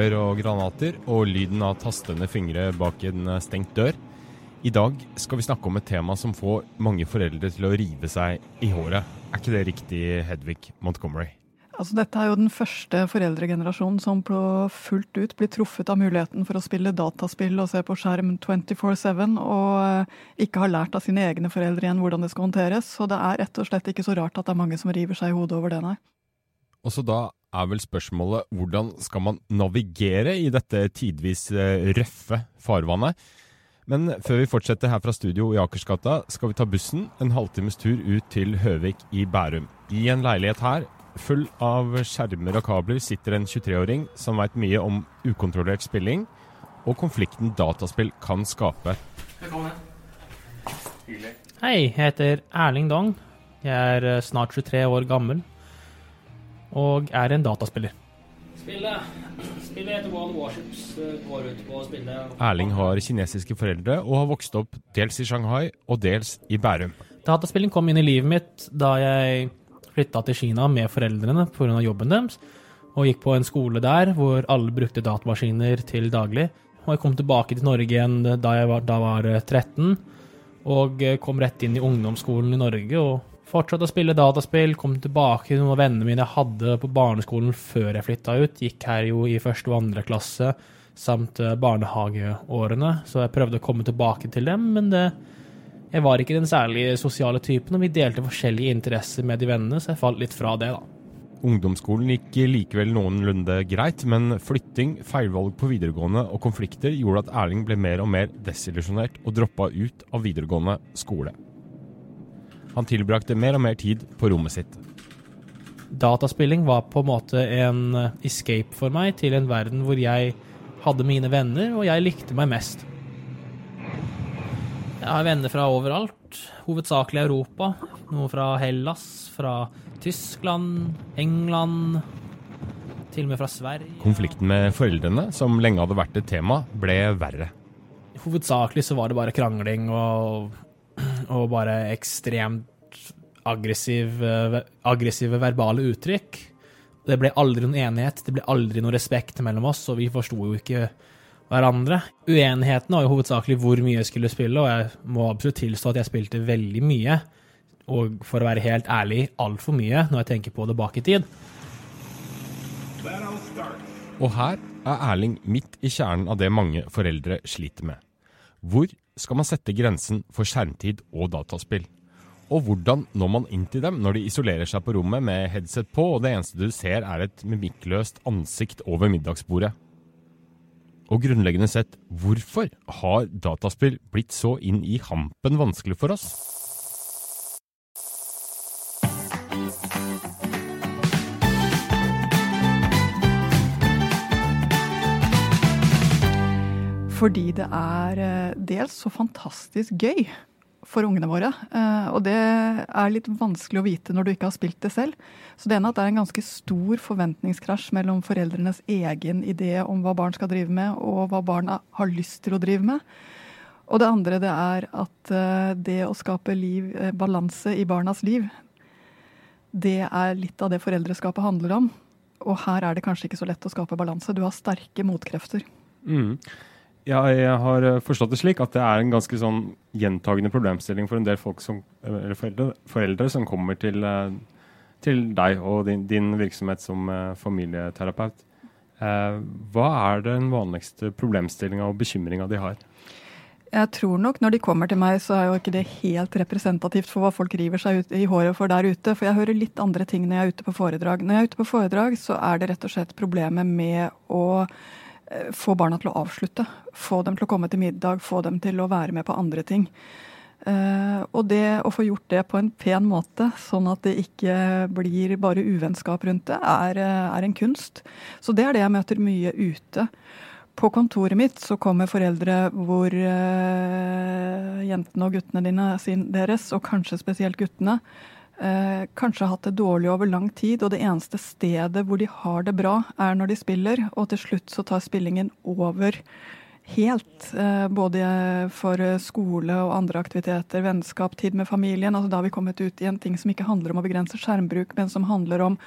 bomber og granater og lyden av tastende fingre bak en stengt dør. I dag skal vi snakke om et tema som får mange foreldre til å rive seg i håret. Er ikke det riktig, Hedvig Montgomery? Altså, dette er jo den første foreldregenerasjonen som fullt ut blir truffet av muligheten for å spille dataspill og se på skjerm 24-7, og eh, ikke har lært av sine egne foreldre igjen hvordan det skal håndteres. Så det er rett og slett ikke så rart at det er mange som river seg i hodet over det, nei. Og så da er vel spørsmålet hvordan skal man navigere i dette tidvis eh, røffe farvannet? Men før vi fortsetter her fra studio i Akersgata, skal vi ta bussen en halvtimes tur ut til Høvik i Bærum. I en leilighet her Full av skjermer og kabler sitter en 23-åring som veit mye om ukontrollert spilling og konflikten dataspill kan skape. Velkommen. Hei, jeg heter Erling Dong. Jeg er eh, snart 23 år gammel og er en dataspiller. Spillet, spillet heter One Warships. Går ut på å spille Erling har kinesiske foreldre og har vokst opp dels i Shanghai og dels i Bærum. Dataspilling kom inn i livet mitt da jeg flytta til Kina med foreldrene pga. jobben deres, og gikk på en skole der hvor alle brukte datamaskiner til daglig. Og jeg kom tilbake til Norge igjen da jeg var, da var 13, og kom rett inn i ungdomsskolen i Norge og fortsatte å spille dataspill. Kom tilbake til noen av vennene mine jeg hadde på barneskolen før jeg flytta ut. Gikk her jo i første og andre klasse samt barnehageårene, så jeg prøvde å komme tilbake til dem, men det jeg var ikke den særlig sosiale typen, og vi delte forskjellige interesser med de vennene, så jeg falt litt fra det, da. Ungdomsskolen gikk likevel noenlunde greit, men flytting, feilvalg på videregående og konflikter gjorde at Erling ble mer og mer desillusjonert og droppa ut av videregående skole. Han tilbrakte mer og mer tid på rommet sitt. Dataspilling var på en måte en escape for meg til en verden hvor jeg hadde mine venner, og jeg likte meg mest. Jeg har venner fra overalt, hovedsakelig Europa. Noe fra Hellas, fra Tyskland, England, til og med fra Sverige. Konflikten med foreldrene, som lenge hadde vært et tema, ble verre. Hovedsakelig så var det bare krangling og, og bare ekstremt aggressive, aggressive verbale uttrykk. Det ble aldri noen enighet, det ble aldri noe respekt mellom oss, og vi forsto jo ikke hverandre. Uenigheten var jo hovedsakelig hvor mye jeg skulle spille, og jeg må absolutt tilstå at jeg spilte veldig mye. Og for å være helt ærlig, altfor mye når jeg tenker på det bak i tid. Og her er Erling midt i kjernen av det mange foreldre sliter med. Hvor skal man sette grensen for skjermtid og dataspill? Og hvordan når man inn til dem når de isolerer seg på rommet med headset på, og det eneste du ser er et mimikkløst ansikt over middagsbordet? Og grunnleggende sett, hvorfor har dataspill blitt så inn i hampen vanskelig for oss? Fordi det er eh, dels så fantastisk gøy for ungene våre. Eh, og det er litt vanskelig å vite når du ikke har spilt det selv. Så det ene er at det er en ganske stor forventningskrasj mellom foreldrenes egen idé om hva barn skal drive med, og hva barna har lyst til å drive med. Og det andre det er at eh, det å skape liv, balanse i barnas liv, det er litt av det foreldreskapet handler om. Og her er det kanskje ikke så lett å skape balanse. Du har sterke motkrefter. Mm. Ja, jeg har eh, forstått det slik at det er en ganske sånn gjentagende problemstilling for en del folk som, foreldre, foreldre, som kommer til, eh, til deg og din, din, virksomhet som eh, familieterapeut. Hva er den vanligste problemstillinga og bekymringa de har? Jeg tror nok når de kommer til meg, så er jo ikke det helt representativt for hva folk river seg ut i håret for der ute. For jeg hører litt andre ting når jeg er ute på foredrag. Når jeg er ute på foredrag, så er det rett og slett problemet med å få barna til å avslutte. Få dem til å komme til middag, få dem til å være med på andre ting. Uh, og det å få gjort det på en pen måte, sånn at det ikke blir bare uvennskap rundt det, er, eh, er, en kunst. Så det er det jeg møter mye ute. På kontoret mitt så kommer foreldre hvor uh, jentene og guttene dine, sin, deres, og kanskje spesielt guttene, eh, kanskje har hatt det dårlig over lang tid, og det eneste stedet hvor de har det bra, er når de spiller, og til slutt så tar spillingen over helt. Eh, både for skole og andre aktiviteter, vennskap, tid med familien. altså Da har vi kommet ut i en ting som ikke handler om å begrense skjermbruk, men som handler om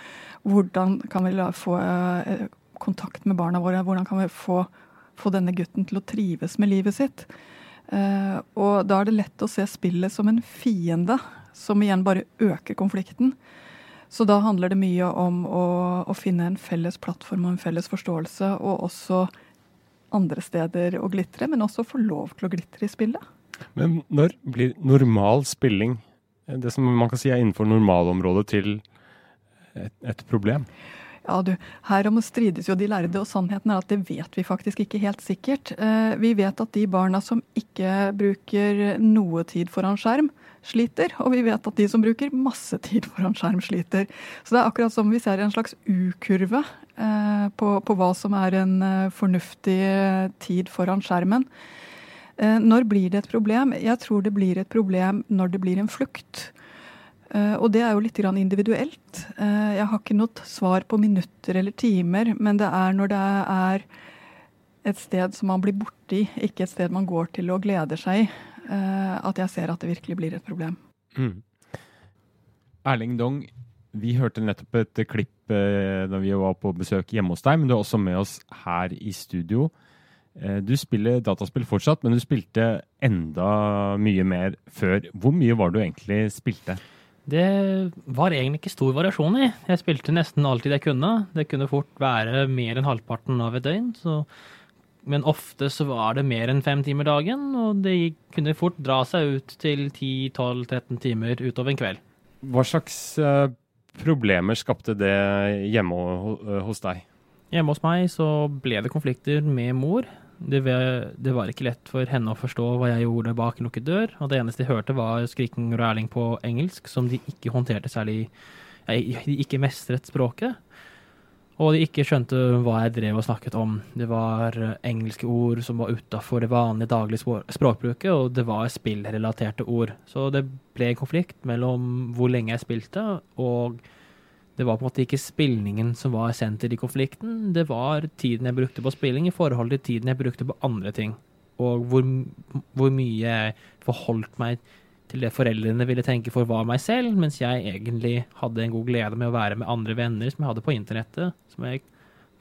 hvordan kan vi få, eh, kontakt med barna våre? Hvordan kan vi få, få denne gutten til å trives med livet sitt? Uh, og da er det lett å se spillet som en fiende, som igjen bare øker konflikten. Så da handler det mye om å, å finne en felles plattform og en felles forståelse, og også andre steder å glitre, men også få lov til å glitre i spillet. Men når blir normal spilling, det som man kan si er innenfor normalområdet, til et, et problem? Ja, du, Herom strides jo de lærde, og sannheten er at det vet vi faktisk ikke helt sikkert. Eh, vi vet at de barna som ikke bruker noe tid foran skjerm, sliter. Og vi vet at de som bruker masse tid foran skjerm, sliter. Så det er akkurat som vi ser en slags U-kurve eh, på, på, hva som er en eh, fornuftig tid foran skjermen. Når blir det et problem? Jeg tror det blir et problem når det blir en flukt. Eh, og det er jo litt individuelt. Eh, jeg har ikke noe svar på minutter eller timer, men det er når det er et sted som man blir borti, ikke et sted man går til og gleder seg i, eh, at jeg ser at det virkelig blir et problem. Mm. Erling Dong, vi hørte nettopp et klipp da vi var på besøk hjemme hos deg, men du er også med oss her i studio. Du spiller dataspill fortsatt, men du spilte enda mye mer før. Hvor mye var du egentlig spilte? Det var egentlig ikke stor variasjon i. Jeg spilte nesten alltid jeg kunne. Det kunne fort være mer enn halvparten av et døgn. Så, men ofte så var det mer enn fem timer dagen, og det kunne fort dra seg ut til 10-12-13 timer utover en kveld. Hva slags uh, problemer skapte det hjemme hos deg? Hjemme hos meg så ble det konflikter med mor. Det, det, var ikke lett for henne å forstå hva jeg gjorde bak lukket dør, og det eneste de hørte var skriking og ræling på engelsk, som de ikke håndterte særlig De ikke mestret språket. Og de ikke skjønte hva jeg drev og snakket om. Det var engelske ord som var utafor det vanlige daglige språkbruket, og det var spillrelaterte ord. Så det ble en konflikt mellom hvor lenge jeg spilte, og det var på en måte ikke spillingen som var senter i konflikten, det var tiden jeg brukte på spilling i forhold til tiden jeg brukte på andre ting. Og hvor, hvor mye jeg forholdt meg til det foreldrene ville tenke for var meg selv, mens jeg egentlig hadde en god glede med å være med andre venner som jeg hadde på internettet, som jeg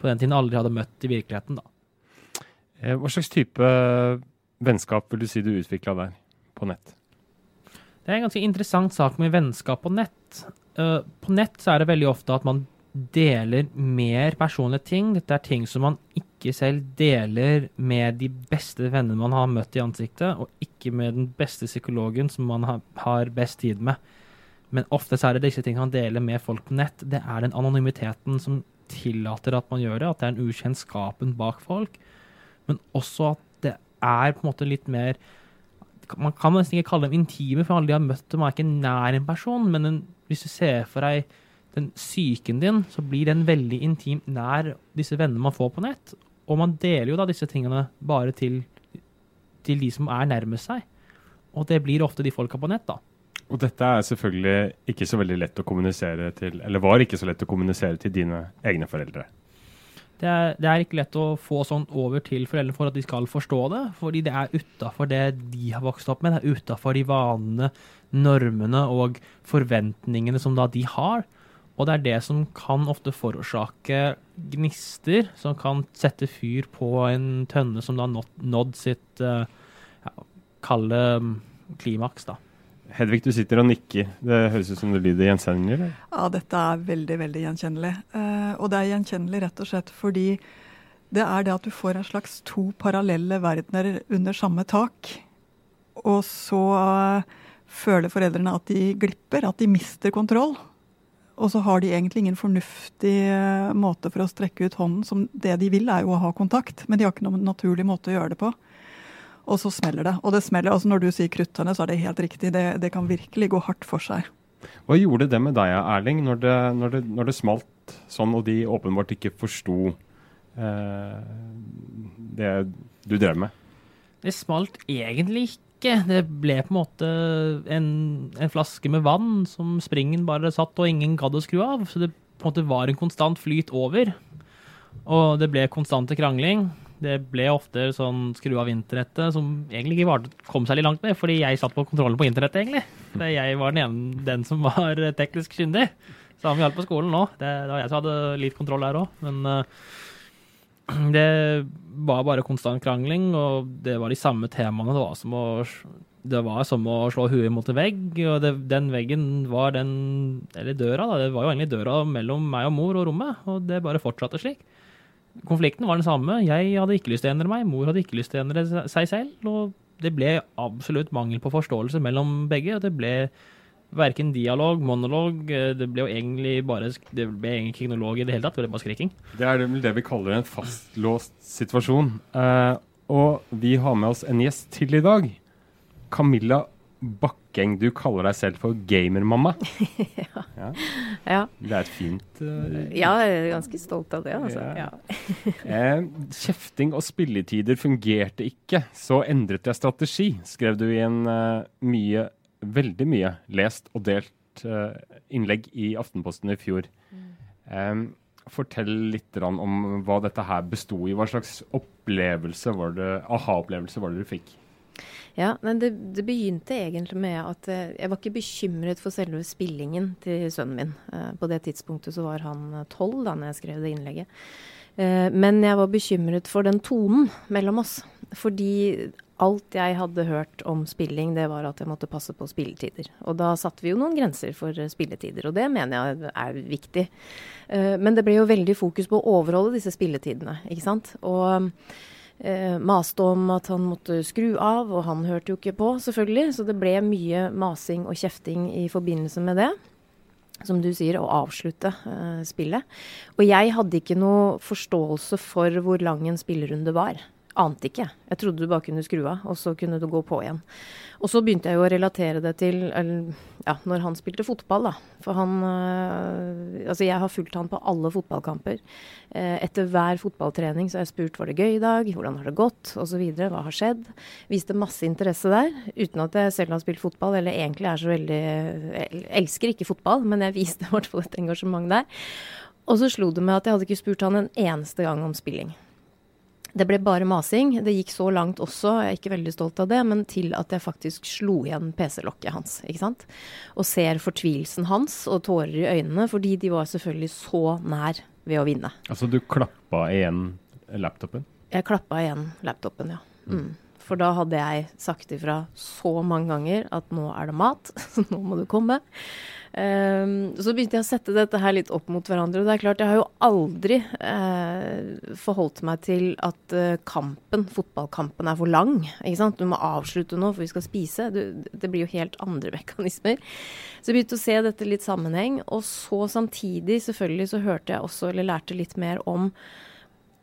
på den tiden aldri hadde møtt i virkeligheten. da. Eh, hva slags type vennskap vil du si du utvikla der, på nett? Det er en ganske interessant sak med vennskap på nett. Uh, på nett så er det veldig ofte at man deler mer personlige ting. Dette er ting som man ikke selv deler med de beste vennene man har møtt i ansiktet, og ikke med den beste psykologen som man har, har best tid med. Men ofte så er det disse tingene man deler med folk på nett. Det er den anonymiteten som tillater at man gjør det, at det er en ukjennskapen bak folk. Men også at det er på en måte litt mer Man kan nesten ikke kalle dem intime, for alle de har møtt dem, er ikke nær en person, men en hvis du ser for deg den psyken din, så blir den veldig intimt nær disse vennene man får på nett. Og man deler jo da disse tingene bare til, til de som er nærmest seg. Og det blir ofte de folka på nett, da. Og dette er selvfølgelig ikke så veldig lett å kommunisere til, eller var ikke så lett å kommunisere til dine egne foreldre. Det er, det er ikke lett å få sånt over til foreldrene for at de skal forstå det, fordi det er utafor det de har vokst opp med. Det er utafor de vanene normene og forventningene som da de har. Og det er det som kan ofte forårsake gnister, som kan sette fyr på en tønne som da har nådd sitt uh, ja, kalde mm, klimaks, da. Hedvig, du sitter og nikker. Det høres ut som det lyder gjenkjennelig? Ja, dette er veldig, veldig gjenkjennelig. Uh, og det er gjenkjennelig rett og slett fordi det er det at du får en slags to parallelle verdener under samme tak. Og så uh, føler foreldrene at de glipper, at de mister kontroll. Og så har de egentlig ingen fornuftig eh, måte for å strekke ut hånden. som Det de vil, er jo å ha kontakt, men de har ikke noen naturlig måte å gjøre det på. Og så smeller det. Og det smeller, altså Når du sier kruttønne, så er det helt riktig. Det, det, kan virkelig gå hardt for seg. Hva gjorde det med deg, Erling, når det, når det, når det smalt sånn, og de åpenbart ikke forsto eh, det du drev med? Det smalt egentlig ikke. Det ble på en måte en, en, flaske med vann som springen bare satt og ingen gadd å skru av. Så det på en måte var en konstant flyt over. Og det ble konstante krangling. Det ble ofte sånn skru av internettet, som egentlig ikke var, kom litt langt med, fordi jeg satt på kontrollen på internettet, egentlig. For jeg var den ene den som var teknisk kyndig. Samme holdt på skolen nå. Det, det, var jeg som hadde litt kontroll der òg. Men uh, det var bare konstant krangling, og det var de samme temaene. Det var som å, var som å slå huet mot en vegg, og det, den veggen var den Eller døra, da. Det var jo egentlig døra mellom meg og mor og rommet, og det bare fortsatte slik. Konflikten var den samme. Jeg hadde ikke lyst til å endre meg, mor hadde ikke lyst til å endre seg selv. Og det ble absolutt mangel på forståelse mellom begge. og det ble Verken dialog, monolog. Eh, det ble jo egentlig bare Det ble egentlig ikke noe i det hele tatt. Det ble bare skriking. Det er vel det vi kaller en fastlåst situasjon. Eh, og vi har med oss en gjest til i dag. Camilla Bakkeng, du kaller deg selv for gamermamma. ja. ja. ja. Det er et fint uh, Ja, jeg er ganske stolt av det, altså. Ja. eh, kjefting og spilletider fungerte ikke, så endret jeg strategi, skrev du i en uh, mye, veldig mye lest og delt uh, innlegg i Aftenposten i fjor. Mm. fortell litt om hva dette her besto i. Hva slags opplevelse var det, aha-opplevelse var det du fikk? Ja, men det, det, begynte egentlig med at eh, jeg var ikke bekymret for selve spillingen til sønnen min. Eh, på det tidspunktet så var han eh, tolv da når jeg skrev det innlegget. Men jeg var bekymret for den tonen mellom oss. Fordi alt jeg hadde hørt om spilling, det var at jeg måtte passe på spilletider. Og da satte vi jo noen grenser for spilletider, og det mener jeg er viktig. Men det ble jo veldig fokus på å overholde disse spilletidene, ikke sant. Og eh, maste om at han måtte skru av, og han hørte jo ikke på, selvfølgelig. Så det ble mye masing og kjefting i forbindelse med det. Som du sier, å avslutte eh, spillet. Og jeg hadde ikke noe forståelse for hvor lang en spillerunde var. Ante ikke. Jeg trodde du bare kunne skru av, og så kunne du gå på igjen. Og så begynte jeg jo å relatere det til ja, når han spilte fotball, da. For han øh, Altså, jeg har fulgt han på alle fotballkamper. Eh, etter hver fotballtrening så har jeg spurt var det gøy i dag, hvordan har det gått, osv. Hva har skjedd? Viste masse interesse der, uten at jeg selv har spilt fotball, eller egentlig er så veldig elsker ikke fotball, men jeg viste i hvert fall et engasjement der. Og så slo det meg at jeg hadde ikke spurt han en eneste gang om spilling. Det ble bare masing. Det gikk så langt også, jeg er ikke veldig stolt av det, men til at jeg faktisk slo igjen PC-lokket hans. ikke sant? Og ser fortvilelsen hans og tårer i øynene, fordi de var selvfølgelig så nær ved å vinne. Altså du klappa igjen laptopen? Jeg klappa igjen laptopen, ja. Mm. For da hadde jeg sagt ifra så mange ganger at nå er det mat, så nå må du komme. Um, så begynte jeg å sette dette her litt opp mot hverandre. Og det er klart, jeg har jo aldri uh, forholdt meg til at uh, kampen, fotballkampen, er for lang. Ikke sant? Du må avslutte nå, for vi skal spise. Du, det blir jo helt andre mekanismer. Så jeg begynte å se dette litt sammenheng. Og så samtidig, selvfølgelig, så hørte jeg også, eller lærte litt mer om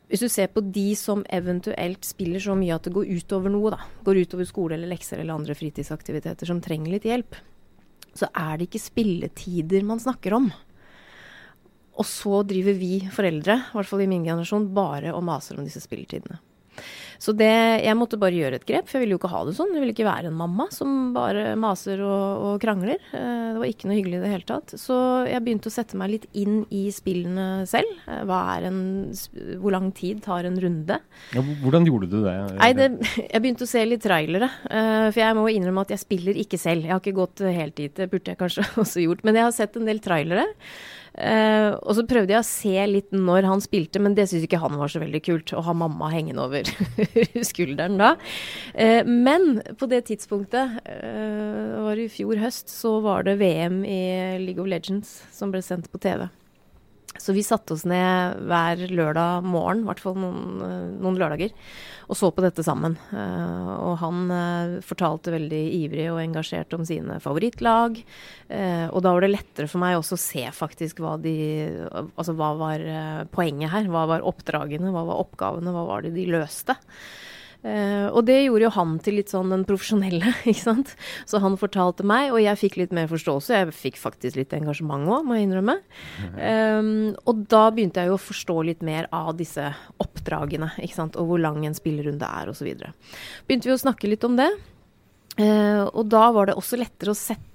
hvis du ser på de som eventuelt spiller så mye at det går utover noe, da, går utover skole eller lekser eller andre fritidsaktiviteter som trenger litt hjelp, så er det ikke spilletider man snakker om. Og så driver vi foreldre, i hvert fall i min generasjon, bare og maser om disse spilletidene. Så det, jeg måtte bare gjøre et grep, for jeg ville jo ikke ha det sånn. Jeg ville ikke være en mamma som bare maser og, og krangler. Eh, det var ikke noe hyggelig i det hele tatt. Så jeg begynte å sette meg litt inn i spillene selv. Eh, er en, hvor lang tid tar en runde? Ja, hvordan gjorde du det? Nei, det, Jeg begynte å se litt trailere. Eh, for jeg må innrømme at jeg spiller ikke selv. Jeg har ikke gått helt dit, det burde jeg kanskje også gjort. Men jeg har sett en del trailere. Uh, og så prøvde jeg å se litt når han spilte, men det syntes ikke han var så veldig kult. Å ha mamma hengende over skulderen da. Uh, men på det tidspunktet, uh, var det i fjor høst, så var det VM i League of Legends som ble sendt på TV. Så vi satte oss ned hver lørdag morgen, i hvert fall noen, noen, lørdager, og så på dette sammen. Uh, og han uh, fortalte veldig ivrig og engasjert om sine favorittlag. Uh, og da var det lettere for meg også å se faktisk hva de Altså hva var poenget her? Hva var oppdragene? Hva var oppgavene? Hva var det de løste? Uh, og det gjorde jo han til litt sånn den profesjonelle, ikke sant. Så han fortalte meg, og jeg fikk litt mer forståelse. Jeg fikk faktisk litt engasjement òg, må jeg innrømme. Um, og da begynte jeg jo å forstå litt mer av disse oppdragene, ikke sant. Og hvor lang en spillerunde er, osv. Begynte vi å snakke litt om det. Uh, og da var det også lettere å sette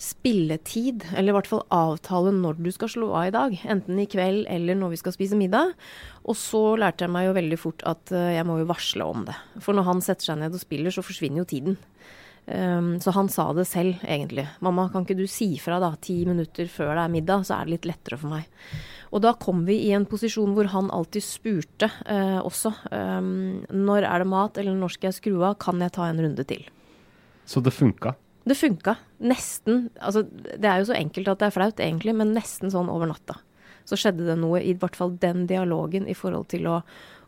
spilletid, eller i hvert fall avtale når du skal slå av i dag. Enten i kveld eller når vi skal spise middag. Og så lærte jeg meg jo veldig fort at uh, jeg må jo varsle om det. For når han setter seg ned og spiller, så forsvinner jo tiden. Um, så han sa det selv, egentlig. 'Mamma, kan ikke du si fra da, ti minutter før det er middag, så er det litt lettere for meg'. Og da kom vi i en posisjon hvor han alltid spurte uh, også. Um, 'Når er det mat, eller når skal jeg skru av? Kan jeg ta en runde til?' Så det funka? Det funka. Nesten. Altså, det er jo så enkelt at det er flaut, egentlig, men nesten sånn over natta. Så skjedde det noe, i hvert fall den dialogen, i forhold til å,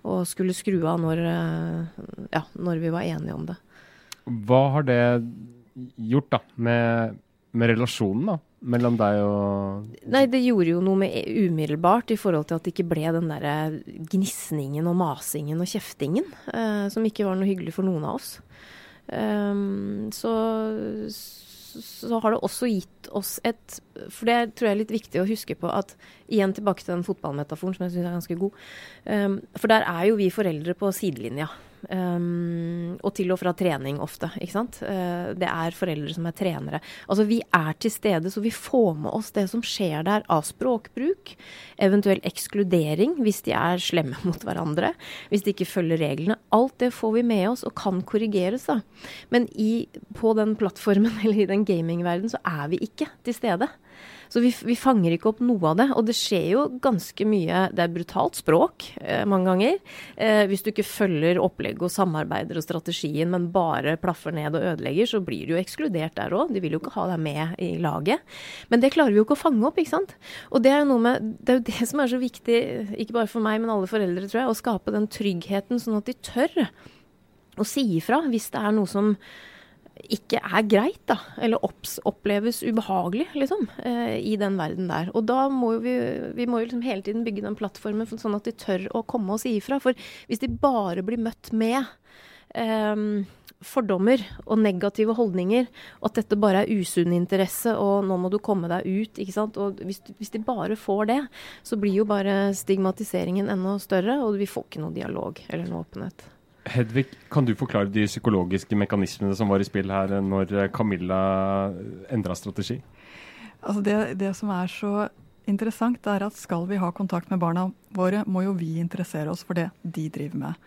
å skulle skru av når, uh, ja, når vi var enige om det. Hva har det gjort da, med, med relasjonen da, mellom deg og Nei, det gjorde jo noe med umiddelbart i forhold til at det ikke ble den derre gnisningen og masingen og kjeftingen, eh, som ikke var noe hyggelig for noen av oss. Um, så, så har det også gitt oss et For det tror jeg er litt viktig å huske på at Igjen tilbake til den fotballmetaforen som jeg syns er ganske god. Um, for der er jo vi foreldre på sidelinja. Um, og til og fra trening ofte. ikke sant? Uh, det er foreldre som er trenere. Altså Vi er til stede, så vi får med oss det som skjer der av språkbruk. Eventuell ekskludering hvis de er slemme mot hverandre. Hvis de ikke følger reglene. Alt det får vi med oss og kan korrigeres. da. Men i, på den plattformen eller i den gamingverdenen så er vi ikke til stede. Så vi, vi, fanger ikke opp noe av det. Og det skjer jo ganske mye Det er brutalt språk eh, mange ganger. Eh, hvis du ikke følger opplegget og samarbeider og strategien, men bare plaffer ned og ødelegger, så blir du jo ekskludert der òg. De vil jo ikke ha deg med i laget. Men det klarer vi jo ikke å fange opp, ikke sant. Og det er jo noe med Det er jo det som er så viktig, ikke bare for meg, men alle foreldre, tror jeg, å skape den tryggheten, sånn at de tør å si ifra hvis det er noe som ikke er greit, da. Eller opps, oppleves ubehagelig, liksom. Eh, I den verden der. Og da må vi, vi må jo liksom hele tiden bygge den plattformen sånn at de tør å komme og si ifra. For hvis de bare blir møtt med eh, fordommer og negative holdninger, og at dette bare er usunn interesse, og nå må du komme deg ut, ikke sant. Og hvis, hvis, de bare får det, så blir jo bare stigmatiseringen enda større, og vi får ikke noe dialog eller noe åpenhet. Hedvig, kan du forklare de psykologiske mekanismene som var i spill her når Camilla endra strategi? Altså det, det, som er så interessant, er at skal vi ha kontakt med barna våre, må jo vi interessere oss for det de driver med.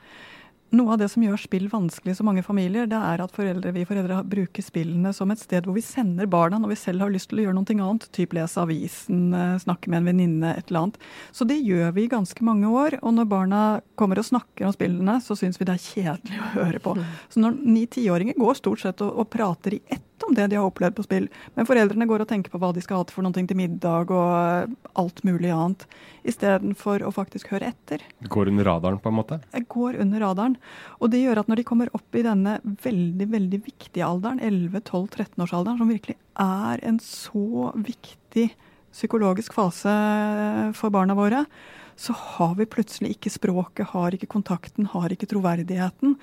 Noe av det som gjør spill vanskelig i så mange familier, det er at foreldre, vi foreldre bruker spillene som et sted hvor vi sender barna når vi selv har lyst til å gjøre noe annet. Typ lese avisen, eh, snakke med en venninne, et eller annet. Så det gjør vi i ganske mange år. Og når barna kommer og snakker om spillene, så syns vi det er kjedelig å høre på. Så når ni-tiåringer går stort sett og, og prater i ett om det de har opplevd på spill. Men foreldrene går og tenker på hva de skal ha til for noe til middag og eh, alt mulig annet. Istedenfor å faktisk høre etter. Det går under radaren, på en måte? Det går under radaren. Og det gjør at når de kommer opp i denne veldig, veldig viktige alderen, 11-12-13-årsalderen, som virkelig er en så viktig psykologisk fase for barna våre, så har vi plutselig ikke språket, har ikke kontakten, har ikke troverdigheten.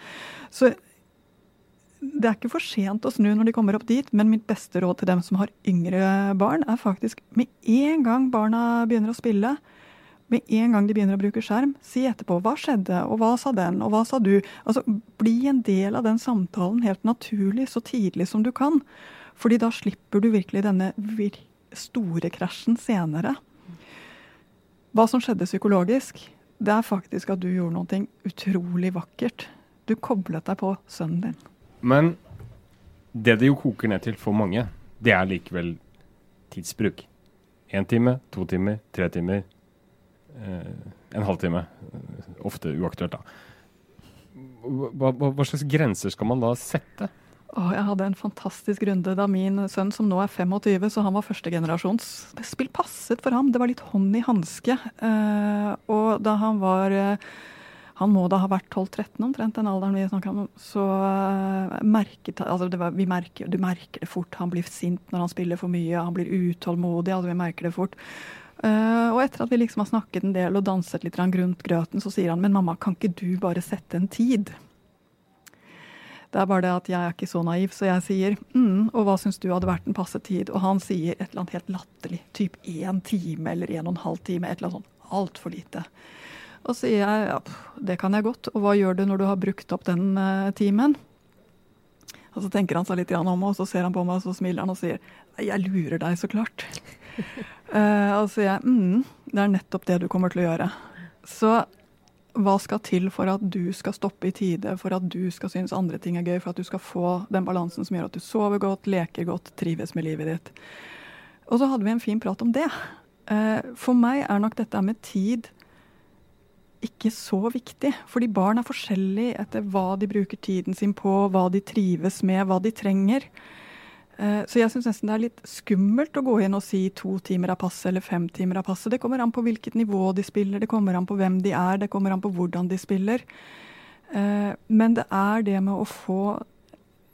Så det er ikke for sent å snu når de kommer opp dit, men mitt beste råd til dem som har yngre barn, er faktisk med en gang barna begynner å spille, med en gang de begynner å bruke skjerm, si etterpå hva skjedde, og hva sa den, og hva sa du? Altså, Bli en del av den samtalen helt naturlig så tidlig som du kan. Fordi da slipper du virkelig denne store krasjen senere. Hva som skjedde psykologisk, det er faktisk at du gjorde noe utrolig vakkert. Du koblet deg på sønnen din. Men det det jo koker ned til for mange, det er likevel tidsbruk. Én time, to timer, tre timer. Eh, en halvtime. Ofte uaktuelt, da. Hva, hva, hva, slags grenser skal man da sette? Oh, jeg hadde en fantastisk runde da min sønn, som nå er 25, så han var førstegenerasjons spill passet for ham. Det var litt hånd i hanske. Eh, og da han var eh, han må da ha vært 12-13 omtrent, den alderen vi snakker om. Så uh, merket, altså var, merker, du merker det fort. Han blir sint når han spiller for mye. Han blir utålmodig. altså Vi merker det fort. Uh, og etter at vi liksom har snakket en del og danset litt rundt grøten, så sier han men mamma, kan ikke du bare sette en tid? Det er bare det at jeg er ikke så naiv, så jeg sier mm, og hva syns du hadde vært en passe tid? Og han sier et eller annet helt latterlig, typ én time eller en og en halv time, et eller annet sånt. Altfor lite. Og så sier jeg ja, det kan jeg godt. Og hva gjør du når du har brukt opp den uh, timen? Og så tenker han seg litt om, og så ser han på meg og så smiler han og sier jeg lurer deg, så klart. uh, og så sier jeg mm, det er nettopp det du kommer til å gjøre. Så hva skal til for at du skal stoppe i tide, for at du skal synes andre ting er gøy, for at du skal få den balansen som gjør at du sover godt, leker godt, trives med livet ditt. Og så hadde vi en fin prat om det. Eh, for meg er nok dette med tid ikke så viktig. Fordi barn er forskjellige etter hva de bruker tiden sin på, hva de trives med, hva de trenger. Eh, så jeg syns nesten det er litt skummelt å gå inn og si to timer av passe eller fem timer av passe. Det kommer an på hvilket nivå de spiller, det kommer an på hvem de er, det kommer an på hvordan de spiller. Eh, men det er det med å få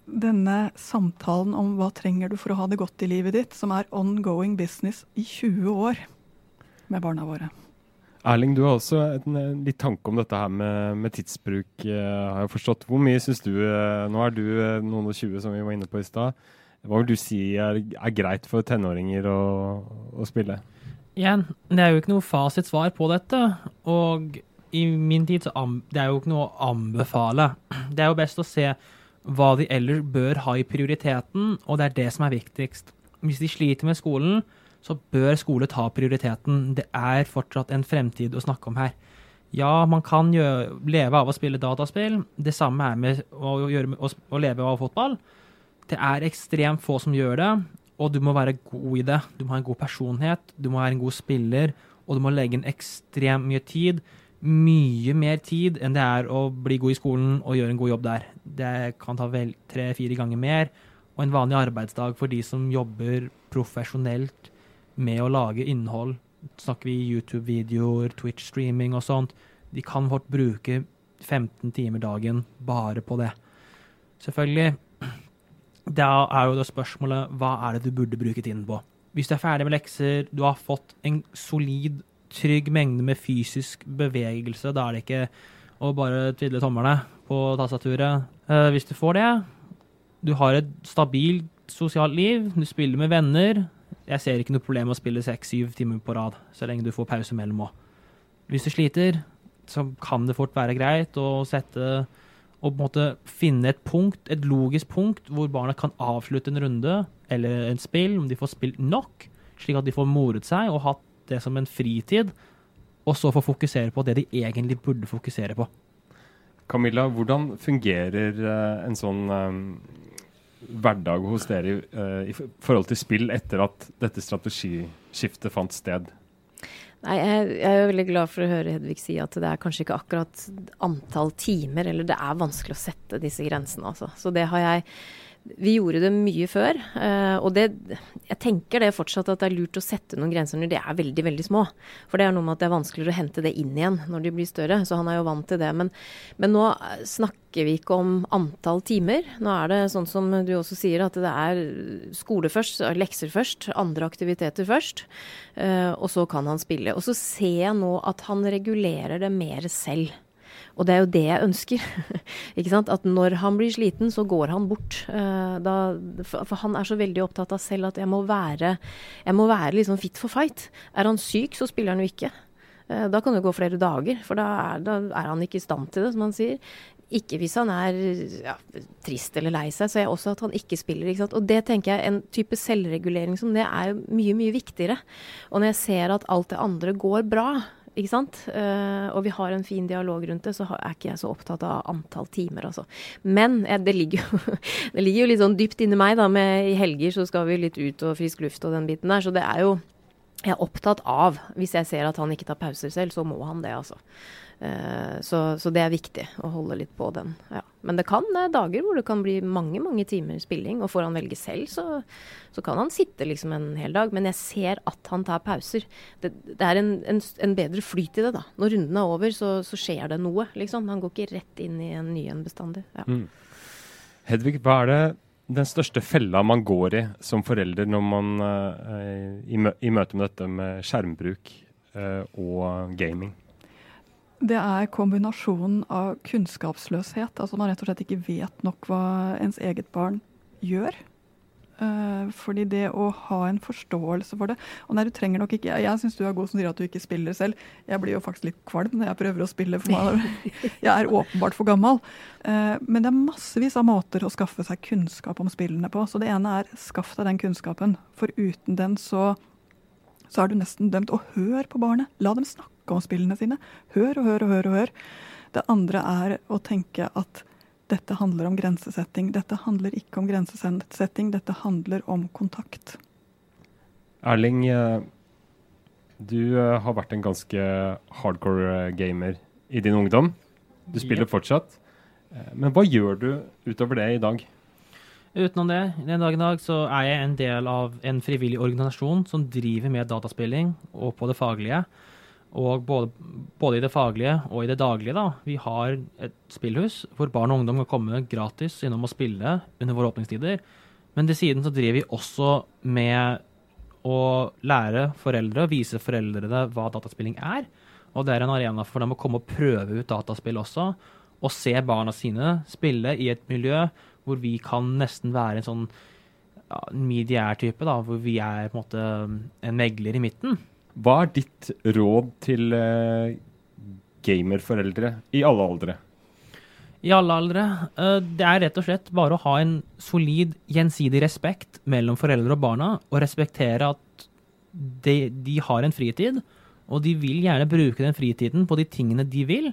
denne samtalen om hva trenger du for å ha det godt i livet ditt, som er ongoing business i 20 år med barna våre. Erling, du har også en, litt tanke om dette her med, med tidsbruk, uh, har jeg forstått. Hvor mye syns du Nå er du noen og tjue, som vi var inne på i stad. Hva vil du si er, er greit for tenåringer å, å, spille? Igjen, det er jo ikke noe fasitsvar på dette. Og i min tid så det er jo ikke noe å anbefale. Det er jo best å se hva de ellers bør ha i prioriteten, og det er det som er viktigst. Hvis de sliter med skolen, så bør skole ta prioriteten. Det er fortsatt en fremtid å snakke om her. Ja, man kan gjøre, leve av å spille dataspill. Det samme er med å, gjøre, å, å leve av fotball. Det er ekstremt få som gjør det, og du må være god i det. Du må ha en god personlighet, du må være en god spiller, og du må legge inn ekstremt mye tid. Mye mer tid enn det er å bli god i skolen og gjøre en god jobb der. Det kan ta vel tre-fire ganger mer. Og en vanlig arbeidsdag for de som jobber profesjonelt med å lage innhold, snakker vi YouTube-videoer, Twitch-streaming og sånt, de kan fort bruke 15 timer dagen bare på det. Selvfølgelig, da er jo det spørsmålet hva er det du burde bruke tiden på? Hvis du er ferdig med lekser, du har fått en solid, trygg mengde med fysisk bevegelse, da er det ikke å bare tvidle tommerne på tastaturet. Uh, hvis du får det, du har et stabilt sosialt liv, du spiller med venner Jeg ser ikke noe problem med å spille seks-syv timer på rad, så lenge du får pause mellom òg. Hvis du sliter, så kan det fort være greit å sette og på en måte finne et punkt, et logisk punkt hvor barna kan avslutte en runde eller en spill, om de får spilt nok, slik at de får moret seg og hatt det som en fritid, og så få fokusere på det de egentlig burde fokusere på. Camilla, hvordan fungerer uh, en sånn um, hverdag hos dere uh, i forhold til spill etter at dette strategiskiftet fant sted? Nei, jeg, jeg, er veldig glad for å høre Hedvig si at det er kanskje ikke akkurat antall timer, eller det er vanskelig å sette disse grensene, altså. Så det har jeg vi gjorde det mye før. Uh, og det, jeg tenker det fortsatt at det er lurt å sette noen grenser når de er veldig veldig små. For det er noe med at det er vanskeligere å hente det inn igjen når de blir større. Så han er jo vant til det. Men, men nå snakker vi ikke om antall timer. Nå er det sånn som du også sier, at det er skole først, lekser først, andre aktiviteter først. Uh, og så kan han spille. Og så ser jeg nå at han regulerer det mer selv. Og det er jo det jeg ønsker. ikke sant? At når han blir sliten, så går han bort. Uh, da, for, han er så veldig opptatt av selv at jeg må være, jeg må være liksom fit for fight. Er han syk, så spiller han jo ikke. Uh, da kan det gå flere dager, for da er, da er, han ikke i stand til det, som han sier. Ikke hvis han er ja, trist eller lei seg, så er også at han ikke spiller. Ikke og det tenker jeg, en type selvregulering som det er mye, mye viktigere. Og når jeg ser at alt det andre går bra, ikke sant? Uh, og vi har en fin dialog rundt det, så er ikke jeg så opptatt av antall timer, altså. Men eh, det, ligger jo, det, ligger jo, litt sånn dypt inni meg, da. Med, I helger så skal vi litt ut og frisk luft og den biten der. Så det er jo Jeg er opptatt av, hvis jeg ser at han ikke tar pauser selv, så må han det, altså. Eh, så, så, det er viktig å holde litt på den. Ja. Men det kan det er dager hvor det kan bli mange mange timer spilling, og får han velge selv, så, så, kan han sitte liksom en hel dag. Men jeg ser at han tar pauser. Det, det er en, en, en, bedre flyt i det, da. Når runden er over, så, så, skjer det noe, liksom. Han går ikke rett inn i en ny en bestandig. Ja. Mm. Hedvig, hva er det den største fella man går i som forelder når man uh, i, mø i møte med dette med skjermbruk uh, og gaming? Det er kombinasjonen av kunnskapsløshet, altså man rett og slett ikke vet nok hva ens eget barn gjør. Uh, fordi det å ha en forståelse for det Og nei, du trenger nok ikke Jeg, jeg syns du er god som sier at du ikke spiller selv. Jeg blir jo faktisk litt kvalm når jeg prøver å spille. For meg. Jeg er åpenbart for gammel. Uh, men det er massevis av måter å skaffe seg kunnskap om spillene på. Så det ene er skaff deg den kunnskapen. For uten den så, så er du nesten dømt. Og hør på barnet. La dem snakke snakke om spillene sine. Hør og hør og hør og hør. Det andre er å tenke at dette handler om grensesetting. Dette handler ikke om grensesetting, dette handler om kontakt. Erling, eh, du eh, har vært en ganske hardcore gamer i din ungdom. Du spiller yep. fortsatt. Men hva gjør du utover det i dag? Utenom det, den dag i dag så er jeg en del av en frivillig organisasjon som driver med dataspilling og på det faglige. Og både, både, i det faglige og i det daglige. da. Vi har et spillhus hvor barn og ungdom kan komme gratis innom og spille under våre åpningstider. Men til siden så driver vi også med å lære foreldre vise foreldrene hva dataspilling er. Og det er en arena for dem å komme og prøve ut dataspill også. Og se barna sine spille i et miljø hvor vi kan nesten være en sånn ja, mediær-type, da, hvor vi er på en måte en megler i midten. Hva er ditt råd til uh, gamerforeldre i alle aldre? I alle aldre. Uh, det er rett og slett bare å ha en solid gjensidig respekt mellom foreldre og barna, og respektere at de, de har en fritid, og de vil gjerne bruke den fritiden på de tingene de vil.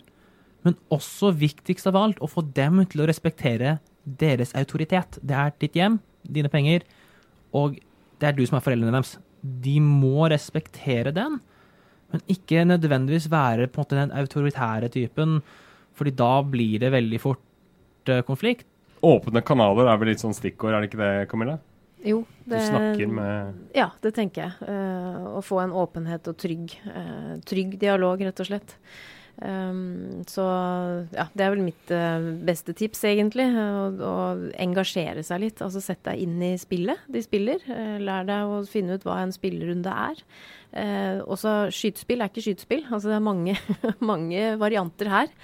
Men også viktigst av alt, å få dem til å respektere deres autoritet. Det er ditt hjem, dine penger, og det er du som er foreldrene deres. De må respektere den, men ikke nødvendigvis være på en måte den autoritære typen, fordi da blir det veldig fort uh, konflikt. Åpne kanaler er vel litt sånn stikkord, er det ikke det, Camilla? Jo. Det, du snakker med Ja, det tenker jeg. Uh, å få en åpenhet og trygg, uh, trygg dialog, rett og slett. Um, så ja, det er vel mitt uh, beste tips, egentlig. Å, engasjere seg litt. Altså sett deg inn i spillet de spiller. Uh, lær deg å finne ut hva en spillerunde er. Uh, også skytespill er ikke skytespill. Altså det er mange, mange varianter her.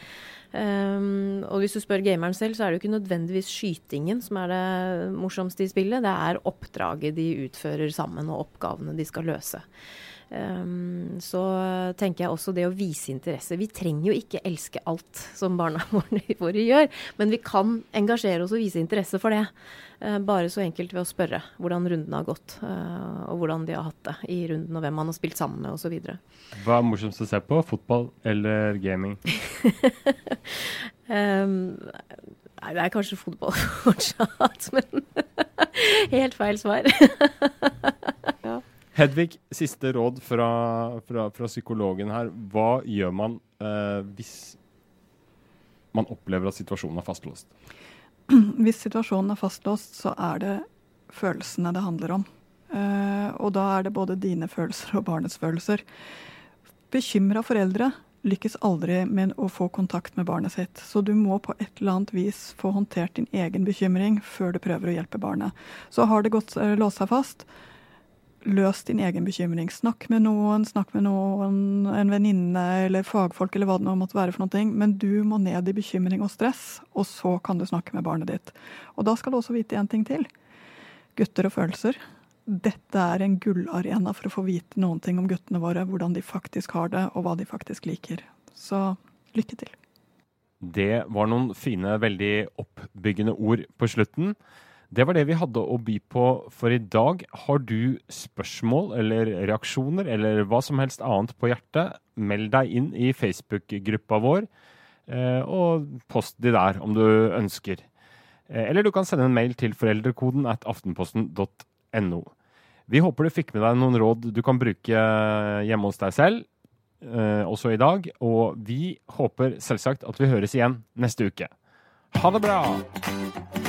Um, og hvis du spør gameren selv, så er det jo ikke nødvendigvis skytingen som er det morsomste i spillet. Det er oppdraget de utfører sammen, og oppgavene de skal løse. Um, så tenker jeg også det å vise interesse. Vi trenger jo ikke elske alt som barna våre gjør, men vi kan engasjere oss og vise interesse for det. Uh, bare så enkelt ved å spørre hvordan runden har gått, uh, og hvordan de har hatt det i runden, og hvem man har spilt sammen med osv. Hva er morsomst å se på? Fotball eller gaming? um, Nei, det er kanskje fotball fortsatt, men helt feil svar. Hedvig, siste råd fra, fra, fra, psykologen her. Hva gjør man eh, hvis man opplever at situasjonen er fastlåst? Hvis situasjonen er fastlåst, så er det følelsene det handler om. Eh, og da er det både dine følelser og barnets følelser. Bekymra foreldre lykkes aldri med å få kontakt med barnet sitt. Så du må på et eller annet vis få håndtert din egen bekymring før du prøver å hjelpe barnet. Så har det gått eh, låst seg fast, løs din egen bekymring. Snakk med noen, snakk med noen, en venninne eller fagfolk eller hva det nå måtte være for noe. Men du må ned i bekymring og stress, og så kan du snakke med barnet ditt. Og da skal du også vite én ting til. Gutter og følelser. Dette er en gullarena for å få vite noen ting om guttene våre, hvordan de faktisk har det, og hva de faktisk liker. Så lykke til. Det var noen fine, veldig oppbyggende ord på slutten. Det var det vi hadde å by på for i dag. Har du spørsmål eller reaksjoner eller hva som helst annet på hjertet, meld deg inn i Facebook-gruppa vår, eh, og post de der om du ønsker. Eh, eller du kan sende en mail til foreldrekoden at aftenposten.no. Vi håper du fikk med deg noen råd du kan bruke hjemme hos deg selv, eh, også i dag. Og vi håper selvsagt at vi høres igjen neste uke. Ha det bra!